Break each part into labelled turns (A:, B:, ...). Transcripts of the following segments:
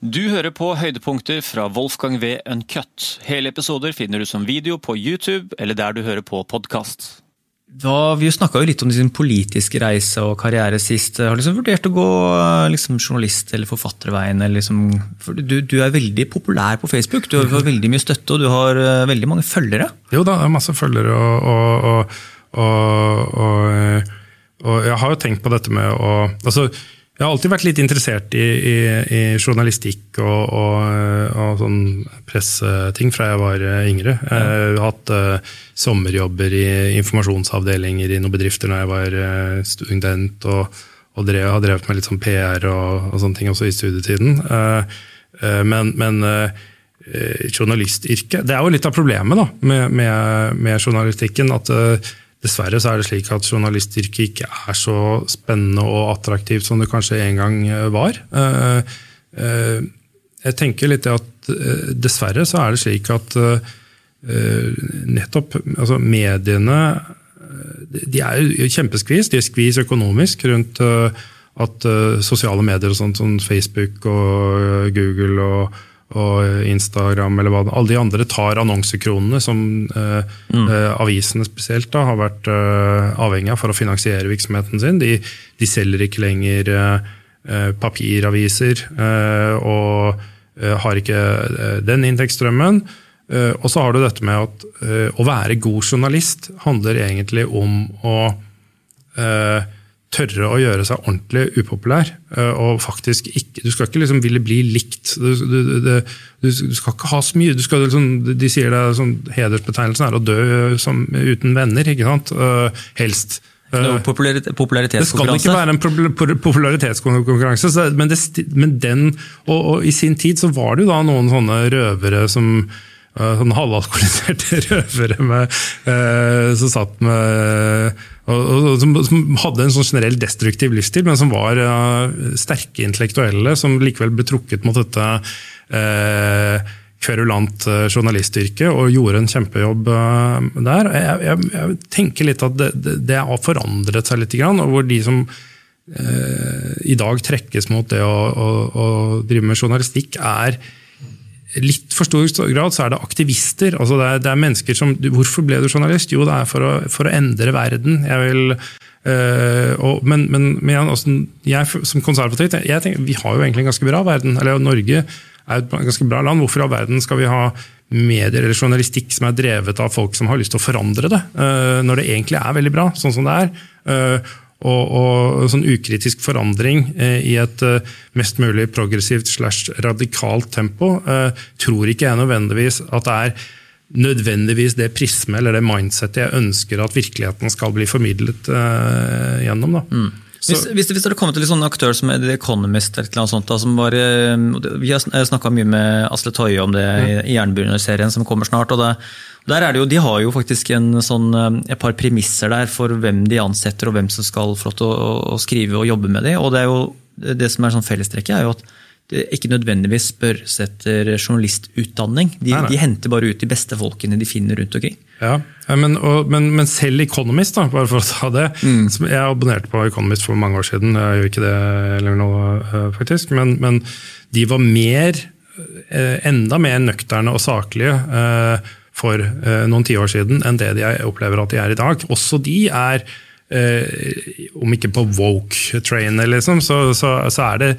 A: Du hører på høydepunkter fra Wolfgang V. Uncut. Hele episoder finner du som video på YouTube eller der du hører på podkast. Vi snakka jo litt om din politiske reise og karriere sist. Har du liksom vurdert å gå liksom, journalist- eller forfatterveien? Eller liksom, du, du, er veldig populær på Facebook, du har veldig mye støtte og du har uh, veldig mange følgere?
B: Jo da, masse følgere, og, og, og, og, jeg har jo tenkt på dette med å altså, jeg har alltid vært litt interessert i, i, i journalistikk og, og, og sånn presseting fra jeg var eh, yngre. Jeg har hatt uh, sommerjobber i informasjonsavdelinger i noen bedrifter når jeg var uh, student, og, og drev, har drevet med litt sånn PR og, og sånne ting også i studietiden. Uh, men, men journalistyrket Det er jo litt av problemet da, med, med, med journalistikken. at Dessverre så er det slik at journalistyrket ikke er så spennende og attraktivt som det kanskje en gang eh, var. Eh, eh, jeg tenker litt at dessverre så er det slik at nettopp altså mediene de er jo kjempeskvis. De er skvis økonomisk rundt at sosiale medier og sånt som Facebook og Google og og Instagram eller hva Alle de andre tar annonsekronene som eh, mm. eh, avisene spesielt da, har vært eh, avhengig av for å finansiere virksomheten sin. De, de selger ikke lenger eh, eh, papiraviser eh, og har ikke den inntektsstrømmen. og så har du dette med at å være god journalist handler egentlig om å tørre å gjøre seg ordentlig upopulær. Eh, og faktisk ikke, Du skal ikke liksom ville bli likt. Du, du, du, du skal ikke ha så mye. Skal, liksom, de sier det sånn, Hedersbetegnelsen er å dø som, uten venner, ikke sant? Uh, helst.
A: Uh, popularitetskonkurranse?
B: Det skal ikke være en popularitetskonkurranse. Men, det, men den, og, og, i sin tid så var det jo da noen sånne røvere som sånn halvalkoholiserte røvere med, uh, som satt med som, som, hadde en sånn generell destruktiv livsstil, men som var uh, sterke intellektuelle, som likevel ble trukket mot dette uh, kverulant journalistyrket, journalistyrke og gjorde en kjempejobb der. Jeg, jeg, jeg, tenker litt at det, det, det, har forandret seg litt, og hvor de som i dag trekkes mot det å, å, å drive med journalistikk, er litt for stor grad så er det aktivister. altså det er, det er, mennesker som Hvorfor ble du journalist? Jo, det er for å, for å endre verden. Jeg vil, øh, og, men, men, men også, jeg som konservativ jeg tenker, vi har jo egentlig en ganske bra verden. eller Norge er et ganske bra land. Hvorfor i all verden skal vi ha medier eller journalistikk som er drevet av folk som har lyst til å forandre det, øh, når det egentlig er veldig bra, sånn som det er? Uh, og, og sånn ukritisk forandring eh, i et eh, mest mulig progressivt slash radikalt tempo, eh, tror ikke jeg nødvendigvis at det er nødvendigvis det prisme eller det mindsettet jeg ønsker at virkeligheten skal bli formidlet uh, gjennom. Da. Mm.
A: Hvis, hvis, hvis, det hadde kommet til en sånn aktør som The Economist, eller noe sånt, da, som var, vi har snakka mye med Asle Toje om det i, i Jernbunner-serien som kommer snart. og det der er det jo, De har jo faktisk en, sånn, eh, et par premisser der for hvem de ansetter og hvem som skal få lov til å, skrive og jobbe med dem. Og det, er jo, det som er sånn fellestrekket, er jo at det ikke nødvendigvis spørsetter journalistutdanning. De, nei, nei. de, henter bare ut de beste folkene de finner rundt omkring.
B: Ja, men, og, men, men selv Economist, da, bare for å ta det mm. Jeg abonnerte på Economist for mange år siden, jeg gjør ikke det eller nå, eh, faktisk. Men, men de var mer, eh, enda mer nøkterne og saklige for eh, noen tiår siden enn det de opplever at de er i dag. Også de er, eh, om ikke på woke-trainet, liksom, så, så, så, er det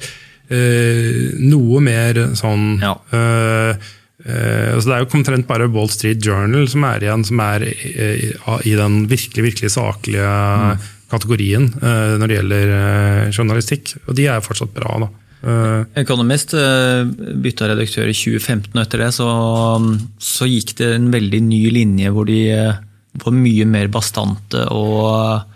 B: eh, noe mer sånn ja. altså Det er jo omtrent bare Wall Street Journal som er igjen, som er i den virkelig, virkelig saklige mm. kategorien når det gjelder journalistikk. Og de er fortsatt bra. da.
A: Economist bytta redaktør i 2015, og etter det så, så, gikk det en veldig ny linje hvor de var mye mer bastante og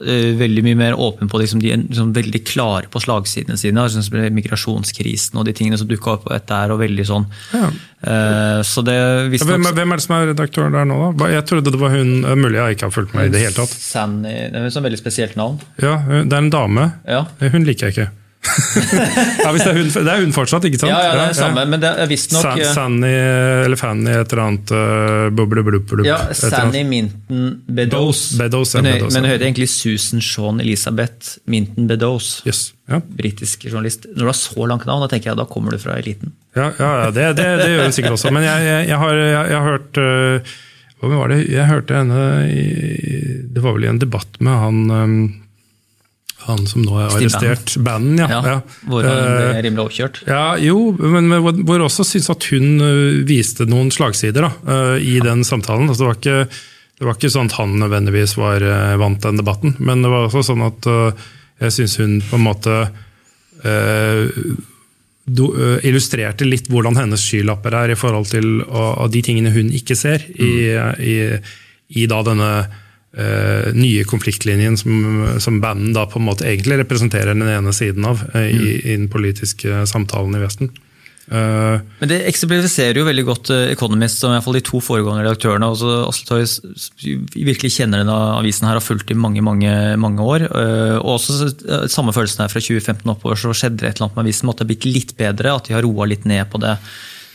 A: veldig mye mer åpne på liksom, De er liksom, veldig klare på slagsidene sine. Altså, migrasjonskrisen og de tingene som dukka opp etter. og veldig sånn. Ja. så det,
B: ja, hvem, hvem, er det som er redaktøren der nå, da? Jeg trodde det var hun Mulig jeg ikke har fulgt med i det hele tatt.
A: Sanny, det er et veldig spesielt navn.
B: Ja, Det er en dame. Ja. Hun liker jeg ikke. Ja, hvis det, er hun, det er hun fortsatt, ikke sant?
A: Ja, ja, det er det samme, men det er visstnok
B: San, Sanny eller Fanny et eller annet uh, buble, buble, buble,
A: Ja, Sanny Minton Beddows.
B: Beddows, ja,
A: men, men hun heter egentlig Susan Shaun Elisabeth Minton Beddows.
B: Yes, ja.
A: Britisk journalist. Når du har så langt navn, da tenker jeg da kommer du fra eliten.
B: Ja, ja, ja det, det, det gjør hun sikkert også. Men jeg, jeg, jeg, har, jeg har hørt uh, Hva var det? Jeg hørte henne i, Det var vel i en debatt med han um, han som nå er arrestert. Banden, ja.
A: Ja. Hvor han ble
B: Eh,
A: rimelig oppkjørt.
B: Ja, jo, men hvor også syns at hun viste noen slagsider da, i den samtalen. Altså, det, var ikke, det var ikke sånn at han nødvendigvis var, vant den debatten, men det var også sånn at jeg syns hun på en måte illustrerte litt hvordan hennes skylapper er i forhold til de tingene hun ikke ser i, i, i da denne eh, nye konfliktlinjen som, som banden da på en måte egentlig representerer den ene siden av eh, i, i den politiske samtalen i Vesten. Uh,
A: Men det eksemplifiserer jo veldig godt Economist, som i hvert fall de to foregående redaktørene. også Asle Toje s- s- virkelig kjenner denne avisen her, har fulgt i mange mange, mange år. Og også samme følelsen her fra 2015 oppover, så skjedde det et eller annet med avisen. Måtte ha blitt litt bedre, at de har roa litt ned på det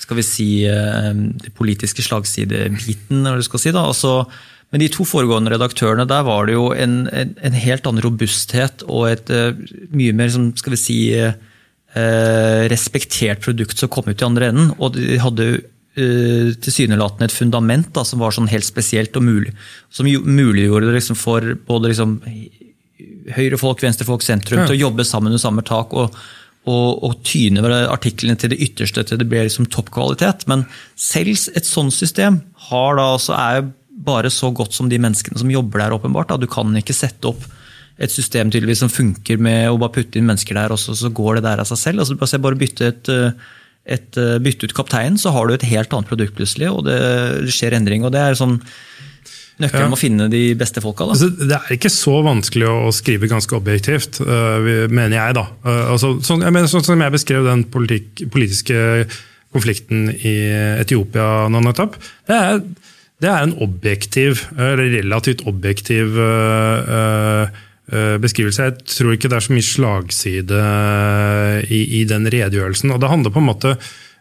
A: skal vi si, det politiske slagsidebiten. eller du skal si da, og så men de to foregående redaktørene, der var det jo en, en, en helt annen robusthet og et eh, mye mer som, skal vi si, eh, respektert produkt som kom ut i andre enden. Og de hadde uh, tilsynelatende et fundament da, som var sånn helt spesielt og mulig. Som muliggjorde det liksom for både liksom, høyrefolk, venstrefolk, sentrum
B: Ja.
A: til å jobbe sammen under samme tak. og og, og tyne artiklene til det ytterste til det ble liksom toppkvalitet. Men selv et sånt system har da er bare så godt som de menneskene som jobber der. åpenbart. Da. Du kan ikke sette opp et system tydeligvis som funker med å bare putte inn mennesker der, og så, så går det der av seg selv. Altså, bare, bare bytte, et, et, bytte ut kapteinen, så har du et helt annet produkt plutselig, og det skjer endring. og det er sånn Nøkkelen
B: Ja.
A: å finne de beste folka. Da.
B: altså, det er ikke så vanskelig å skrive ganske objektivt, øh, mener jeg. da. Altså, sånn, jeg mener, sånn som jeg beskrev den politikk, politiske konflikten i Etiopia nå nettopp, det er, det er en objektiv, eller relativt objektiv øh, øh, beskrivelse. Jeg tror ikke det er så mye slagside i, i den redegjørelsen. og Det handler på en måte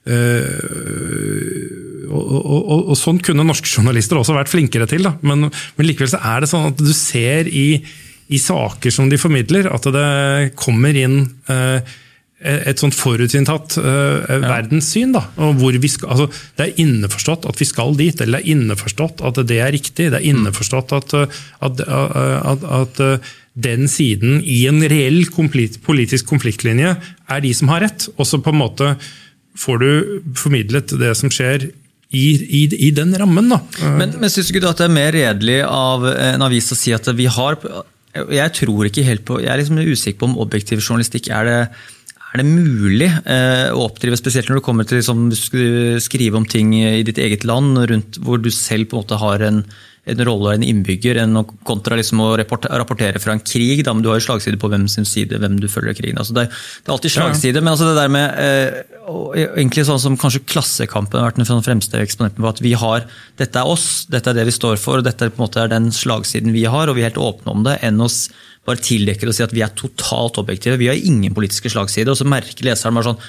B: Uh, og, og, og, og sånn kunne norske journalister også vært flinkere til. Men, men likevel så er det sånn at du ser i, i saker som de formidler, at det kommer inn eh, et sånt forutinntatt uh, verdenssyn. Da, og hvor vi skal, altså, det er innforstått at vi skal dit, eller det er innforstått at det er riktig. Det er innforstått at, uh, at, at, at den siden i en reell politisk konfliktlinje er de som har rett. Og så på en måte får du formidlet det som skjer i, i, i den rammen. Da.
A: Men, men syns du ikke at det er mer redelig av en avis å si at vi har Jeg tror ikke helt på Jeg er liksom usikker på om objektiv journalistikk er det er det mulig eh, å oppdrive, spesielt når det kommer til liksom, du skrive om ting i ditt eget land, rundt, hvor du selv på en måte har en, en rolle og en innbygger, enn kontra liksom å rapportere, rapportere fra en krig? Da, men du har jo slagside på hvem sin side, hvem du følger krigen. Altså, det, er, det er alltid slagside, men altså det der med eh, egentlig sånn som kanskje Klassekampen har vært den fremste eksponenten på at vi har dette er oss, dette er det vi står for, og dette er på en måte er den slagsiden vi har, og vi er helt åpne om det, enn oss bare tildekker og sier at vi er totalt objektive. Vi har ingen politiske slagsider. Og så merker leseren bare sånn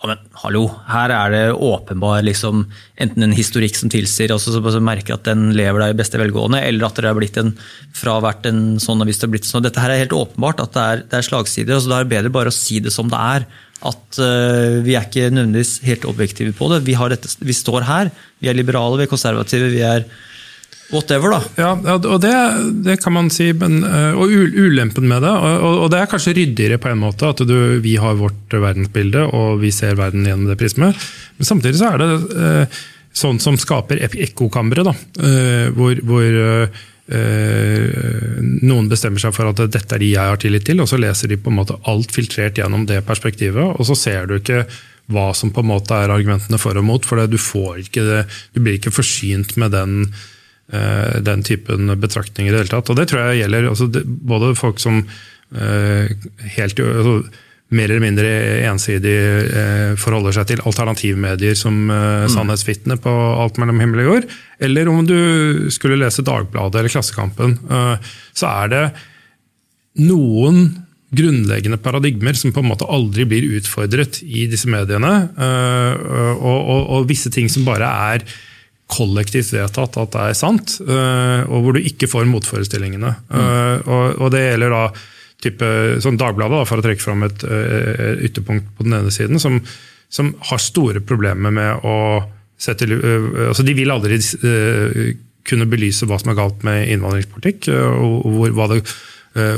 A: ja, men hallo, her er det åpenbar liksom, enten en historikk som tilsier, og så, så merker at den lever deg i beste velgående, eller at det har blitt en fra hvert en sånn og hvis det har blitt sånn. Dette her er helt åpenbart at det er, det er slagsider. og så Da er det bedre bare å si det som det er. At uh, vi er ikke nødvendigvis helt objektive på det. Vi, dette, vi står her. Vi er liberale, vi er konservative, vi er whatever, da.
B: Ja, og det, det kan man si, men, og ulempen med det, og, og det er kanskje ryddigere på en måte, at du, vi har vårt verdensbilde og vi ser verden gjennom det prismet. Men samtidig så er det eh, sånn som skaper ekkokamre, da, eh, hvor, hvor eh, noen bestemmer seg for at dette er de jeg har tillit til, og så leser de på en måte alt filtrert gjennom det perspektivet, og så ser du ikke hva som på en måte er argumentene for og mot, for du, får ikke det, du blir ikke forsynt med den den typen betraktninger i det hele tatt. Og det tror jeg gjelder altså både folk som eh, helt altså, mer eller mindre ensidig eh, forholder seg til alternativmedier som eh, mm. sannhetsvitne på alt mellom himmel og jord, eller om du skulle lese Dagbladet eller Klassekampen, så er det noen grunnleggende paradigmer som på en måte aldri blir utfordret i disse mediene. Og, og, og visse ting som bare er kollektivt vedtatt at det er sant, og hvor du ikke får motforestillingene. Mm. Og, det gjelder da type, sånn Dagbladet, for å trekke fram et ytterpunkt på den ene siden, som, som har store problemer med å sette altså De vil aldri kunne belyse hva som er galt med innvandringspolitikk, og hvor, det,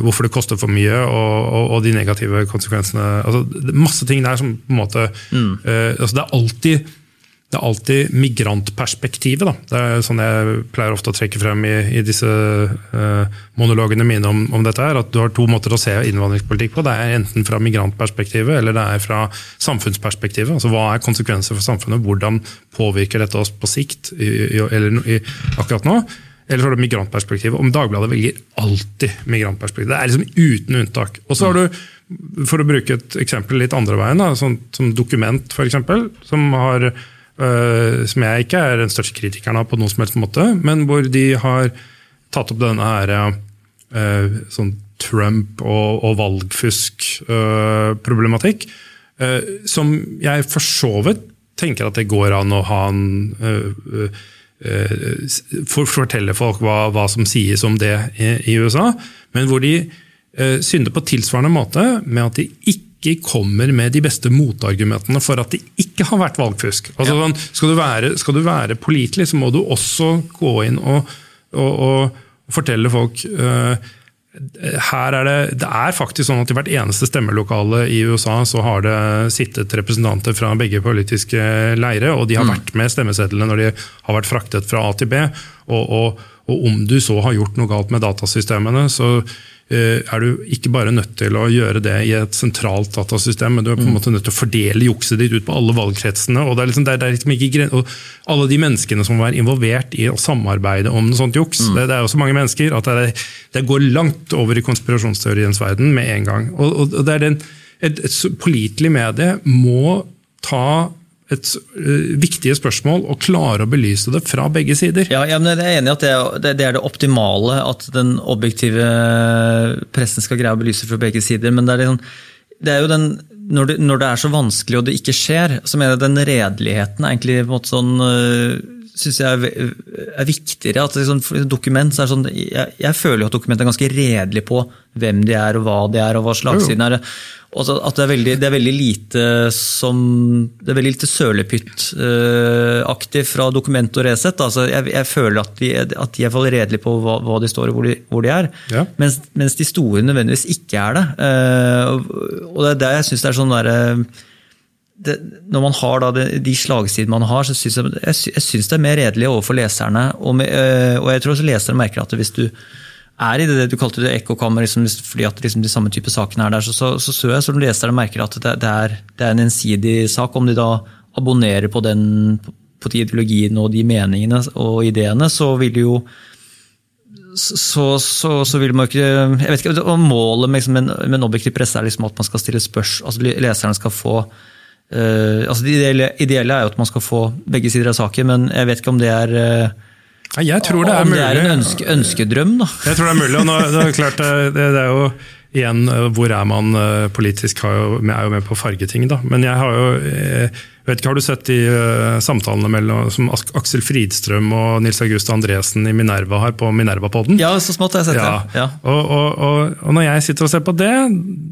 B: hvorfor det koster for mye, og, og, og de negative konsekvensene. Altså, masse ting der som på en måte mm. altså Det er alltid det er alltid migrantperspektivet. Da. Det er sånn jeg pleier ofte å trekke frem i, i disse uh, monologene mine om, om, dette. her, At du har to måter å se innvandringspolitikk på. Det er enten fra migrantperspektivet eller det er fra samfunnsperspektivet. Altså Hva er konsekvenser for samfunnet? Hvordan påvirker dette oss på sikt? I, i, eller i, akkurat nå? Eller fra det migrantperspektivet. Om Dagbladet velger alltid migrantperspektivet. Det er liksom uten unntak. Og så har du, for å bruke et eksempel litt andre veien, da, sånn, som Dokument f.eks., som har som jeg ikke er den største kritikeren av på noen som helst måte, men hvor de har tatt opp denne her, uh, sånn Trump og, og valgfusk-problematikk. Uh, som jeg for så vidt tenker at det går an å ha en for, Fortelle folk hva, hva, som sies om det i, i USA, men hvor de synder på tilsvarende måte med at de ikke ikke kommer med de beste motargumentene for at det ikke har vært valgfusk. Altså, ja. Sånn, skal, du være, skal, du være, pålitelig, så må du også gå inn og, og, og, fortelle folk uh, her er det, det er faktisk sånn at I hvert eneste stemmelokale i USA så har det sittet representanter fra begge politiske leire, og de har mm. vært med stemmesedlene når de har vært fraktet fra A til B. Og, og, og om du så har gjort noe galt med datasystemene, så er du ikke bare nødt til å gjøre det i et sentralt datasystem, men du er på en mm. måte nødt til å fordele jukset ditt ut på alle valgkretsene. og det er liksom, det er liksom ikke, og Alle de menneskene som var involvert i å samarbeide om noe sånt juks. Mm. Det, det, er jo så mange mennesker at det, det, går langt over i konspirasjonsteoriens verden med en gang. og, og det er den, et, et pålitelig medie må ta et uh, viktige spørsmål og klare å belyse det fra begge sider.
A: Ja, ja men Jeg er enig i at det er, det optimale at den objektive pressen skal greie å belyse fra begge sider. Men det er, liksom, det er jo den, når det, når det, er så vanskelig og det ikke skjer, så mener jeg den redeligheten er egentlig på en måte sånn uh, synes jeg er, er viktigere. at liksom, dokument, så er sånn, jeg, jeg, føler jo at dokumentet er ganske redelig på hvem de er, og hva de er, og hva slagsiden er. Og at det er, veldig, det er veldig lite som Det er veldig lite sølepytt-aktig fra dokument og Resett. Altså, jeg, jeg, føler at de, at de er redelige på hva, hva, de står og hvor de, hvor de er. Ja. Mens, mens, de store nødvendigvis ikke er det. Uh, og det er der jeg syns det er sånn derre det, når man har det, de slagsidene man har, så syns jeg, jeg, synes det er mer redelig overfor leserne. Og, med, og, jeg tror også lesere merker at hvis du er i det du kalte det ekkokammer, liksom, fordi at liksom, de samme type sakene er der, så, så, så, så jeg som leser merker at det, det, er, det, er, en ensidig sak. Om de da abonnerer på den på de ideologiene og de meningene og ideene, så vil de jo så, så, så, vil man ikke jeg vet ikke, og Målet med, liksom, med en objektiv presse er liksom at man skal stille spørsmål, altså leserne skal få uh, altså Det ideelle, ideelle, er jo at man skal få begge sider av saken, men jeg vet ikke om det er uh,
B: jeg tror det er mulig.
A: Om det er en ønske, ønskedrøm, da.
B: Jeg tror det er mulig. og nå, det, er klart, det, det, er jo igjen, hvor er man politisk? politisk? Jo, er jo med på fargeting, da. Men jeg har jo jeg vet ikke, Har du sett de samtalene mellom, som Aksel Fridstrøm og Nils August Andresen i Minerva har på Minerva-podden?
A: Ja, så smått har jeg sett ja. det. Ja.
B: Og, og, og, og, når jeg sitter og ser på det,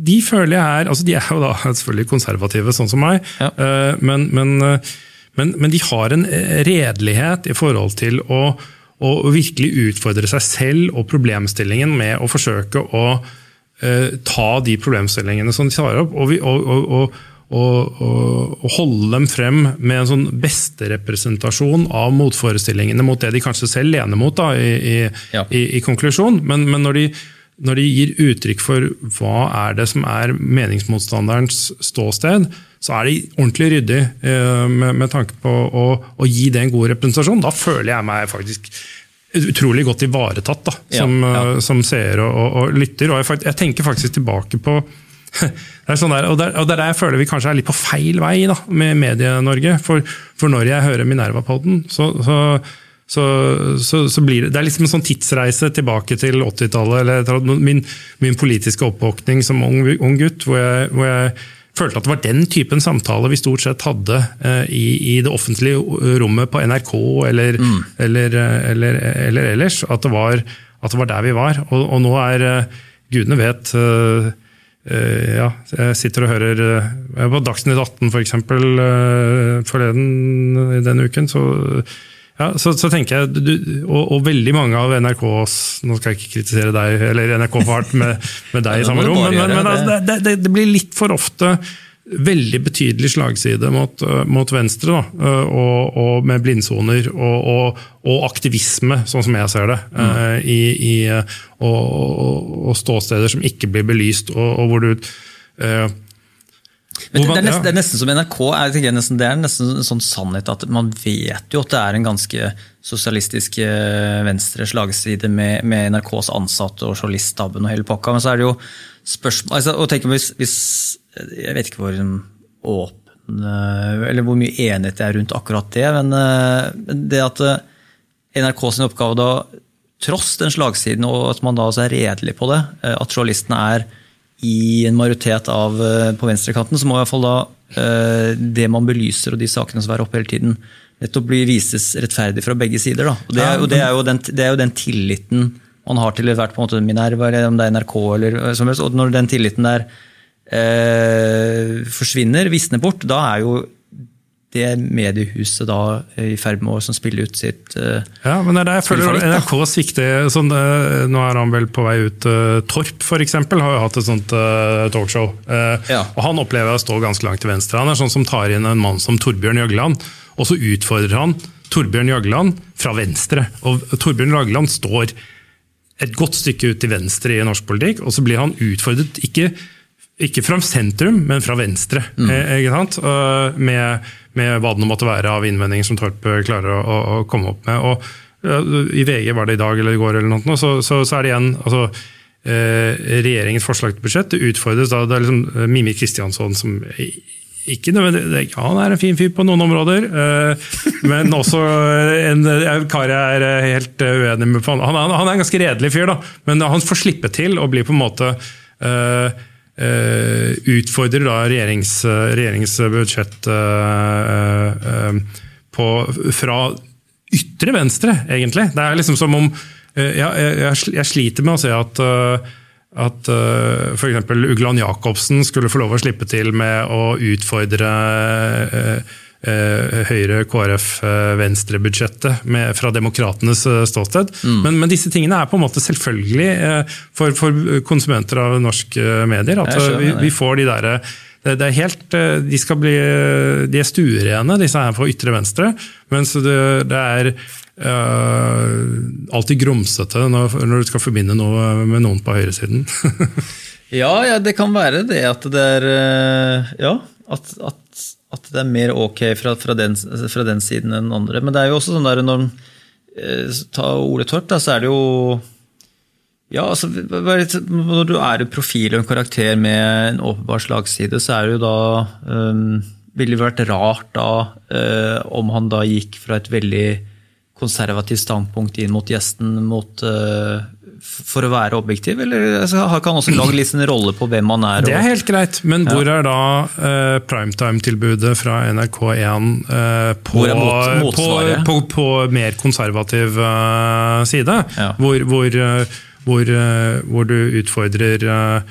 B: de føler jeg er altså De er jo da selvfølgelig konservative, sånn som meg, ja. men, men men, men, de har en eh, redelighet i forhold til å, å, virkelig utfordre seg selv og problemstillingen med å forsøke å uh, ta de problemstillingene som de tar opp, og, og, og, og holde dem frem med en sånn besterepresentasjon av motforestillingene mot det de kanskje selv lener mot da, i, i, ja. i, i konklusjon. Men, men når de når de gir uttrykk for hva er det som er meningsmotstanderens ståsted, så er de ordentlig ryddig eh, med, med, tanke på å, å, gi det en god representasjon. Da føler jeg meg faktisk utrolig godt ivaretatt da, som, ja, ja. Eh, som seer og, og, og, lytter. Og jeg, jeg, tenker faktisk tilbake på det er sånn der, og, der, og der jeg føler vi kanskje er litt på feil vei da, med Medie-Norge. For, for, når jeg hører Minerva-podden, så, så så, så, så, blir det, det er liksom en sånn tidsreise tilbake til 80-tallet. eller Min, min, politiske oppvåkning som ung, ung gutt, hvor jeg, hvor jeg, følte at det var den typen samtale vi stort sett hadde eh, i, i, det offentlige rommet på NRK eller, mm. eller, eller, eller, ellers. At det, var, at det var der vi var. Og, og nå er eh, Gudene vet ja, jeg sitter og hører På Dagsnytt 18 f.eks. Uh, forleden denne uken, så ja, så, så, tenker jeg, du, og, og, veldig mange av NRKs Nå skal jeg ikke kritisere deg, eller NRK Fart med, med deg i samme rom, men, men, men altså, det, det, det, blir litt for ofte veldig betydelig slagside mot, mot venstre. Da, og, og, med blindsoner og, og, aktivisme, sånn som jeg ser det. Mm. I, i, og, ståsteder som ikke blir belyst, og, hvor du
A: men det, er nesten, det, er nesten, som NRK. Er, nesten, det er nesten en sånn sannhet at man vet jo at det er en ganske sosialistisk eh, venstre slagside med, med NRKs ansatte og journaliststaben og hele pakka. Men så er det jo spørsmål altså, og tenk hvis, hvis, Jeg vet ikke hvor åpen eller hvor mye enighet det er rundt akkurat det, men eh, det at NRKs NRK sin oppgave da, tross den slagsiden, og at man da også er redelig på det, at journalistene er i en majoritet av eh, på venstrekanten, så må i hvert fall da eh, det man belyser og de sakene som er oppe hele tiden, nettopp bli vises rettferdig fra begge sider. Det, er, og det, er den, det, er, jo den, tilliten man har til hvert på en måte Minerva, eller om det er NRK eller som helst. Og når den tilliten der eh, forsvinner, visner bort, da er jo det mediehuset da i ferd med å spille ut sitt uh,
B: Ja, men det er der jeg føler NRK svikter. Sånn, uh, nå er han vel på vei ut. Uh, Torp f.eks. har jo hatt et sånt talkshow. Ja. og Han opplever å stå ganske langt til venstre. Han er sånn som tar inn en mann som Torbjørn Jøgland, og så utfordrer han Torbjørn Jøgland fra venstre. Og Torbjørn Jøgland står et godt stykke ut til venstre i norsk politikk, og så blir han utfordret ikke, ikke fra sentrum, men fra venstre. Mm. Med med hva det måtte være av innvendinger som Torp eh, klarer å, å, komme opp med. Og I VG var det i dag eller i går, eller noe, så, så, så er det igjen altså, eh, regjeringens forslag til budsjett. Det utfordres da, det er liksom eh, Mimi Kristiansson som ikke nødvendigvis ja, Han er en fin fyr på noen områder, eh, men også en, kar jeg er helt uenig med. Han, er en ganske redelig fyr, da, men han får slippe til å bli på en måte utfordrer da regjerings, eh, eh, på, fra ytre venstre, egentlig. Det er liksom som om Jeg, sliter med å se at at uh, f.eks. Ugland Jacobsen skulle få lov å slippe til med å utfordre Eh, Høyre, KrF, eh, Venstre-budsjettet fra demokratenes eh, ståsted. Mm. Men, men, disse tingene er på en måte selvfølgelig for, for konsumenter av norske medier. At vi, vi, får de derre det, er helt, de, skal bli, de er stuerene, disse her på ytre venstre. Mens det, det er uh, alltid grumsete når, når, du skal forbinde noe med noen på høyresiden.
A: ja, ja, det kan være det at det er Ja, at, at at det er mer ok fra, fra, den, fra, den, siden enn andre. Men det er jo også sånn der når eh, Ta Ole Torp, da, så er det jo ja, altså, Når du er en profil og en karakter med en åpenbar slagside, så er det jo da um, Ville det vært rart da um, om han da gikk fra et veldig konservativt standpunkt inn mot gjesten mot uh, for å være objektiv, eller har ikke han også lagd litt sin rolle på hvem han er?
B: Det er helt greit, men hvor er da uh, primetime-tilbudet fra NRK1 uh, på, mot, på, på, på, mer konservativ side? Ja. Hvor, hvor, hvor, hvor, du utfordrer uh,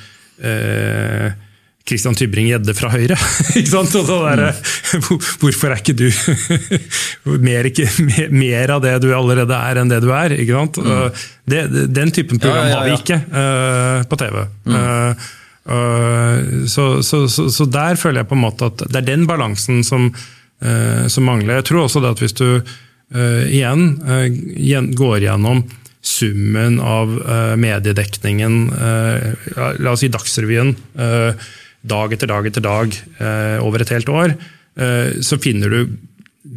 B: Christian Tybring-Gjedde fra Høyre. ikke sant? Der, mm. Hvorfor er ikke du mer, ikke, mer, av det du allerede er, enn det du er? ikke sant? Mm. Det, den typen program ja, ja, ja. har vi ikke uh, på TV. Mm. Uh, uh, så, så, så, så, der føler jeg på en måte at det er den balansen som, som mangler. Jeg tror også det at hvis du igjen går gjennom summen av mediedekningen, la oss si Dagsrevyen, dag etter dag etter dag eh, over et helt år, eh, så finner du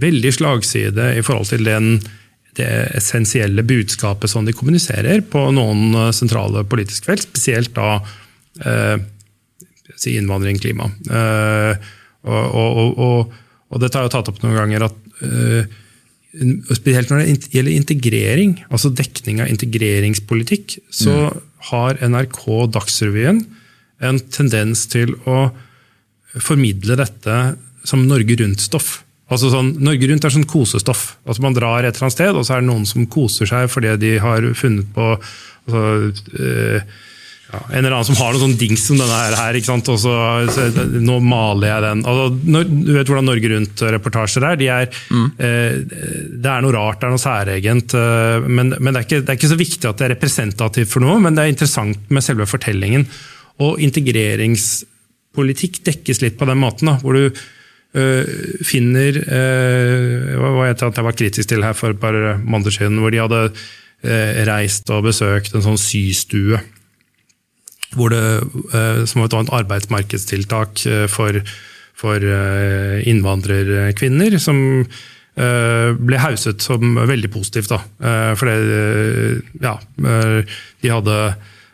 B: veldig slagside i forhold til den, det essensielle budskapet som de kommuniserer på noen eh, sentrale politiske felt, spesielt da eh, si innvandring, klima. Eh, og, og, og, og, dette har jeg tatt opp noen ganger, at eh, spesielt når det gjelder integrering, altså dekning av integreringspolitikk, så mm. har NRK Dagsrevyen en tendens til å formidle dette som Norge Rundt-stoff. Altså sånn, Norge Rundt er sånn kosestoff. Altså Man drar et eller annet sted, og så er det noen som koser seg fordi de har funnet på altså, øh, ja, en eller annen som har noen sånn dings som denne her. ikke sant? Og så, så Nå maler jeg den. Altså, når, du vet hvordan Norge Rundt-reportasjer er? De er mm. eh, det er noe rart, det er noe særegent. Eh, men, men det, er ikke, det, er ikke, så viktig at det er representativt for noe, men det er interessant med selve fortellingen. Og integreringspolitikk dekkes litt på den måten, da, hvor du øh, finner øh, Hva var jeg var kritisk til her for et par måneder siden, hvor de hadde øh, reist og besøkt en sånn systue hvor det, eh, som var et arbeidsmarkedstiltak eh, for, for eh, innvandrerkvinner, som ble hauset som veldig positivt. Da. For det, ja, de hadde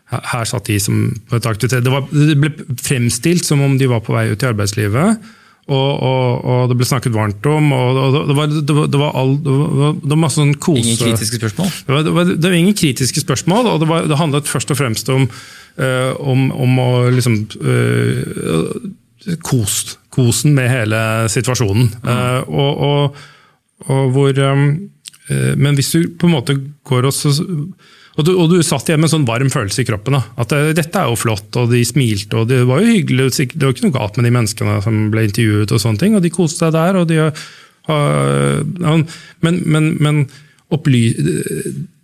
B: her satt de som på et aktivitet. Det, var, det, ble fremstilt som om de var på vei ut i arbeidslivet. Og, og, og det ble snakket varmt om. og Det var, det var, det var, all, det var masse sånn kose...
A: Ingen kritiske spørsmål?
B: Det var, det var, ingen kritiske spørsmål, og det, handlet først og fremst om Eh, om, om, å liksom eh, kos, Kosen med hele situasjonen. Mm. Og, og, hvor Men hvis du på en måte går og og du, og du, satt igjen med en sånn varm følelse i kroppen. Da. At dette er jo flott, og de smilte, og det var jo hyggelig. Det var ikke noe galt med de menneskene som ble intervjuet, og sånne ting, og de koste seg der. de uh, Men, men, men opply,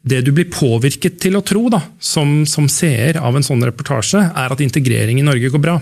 B: det du blir påvirket til å tro da, som, som seer av en sånn reportasje, er at integrering i Norge går bra.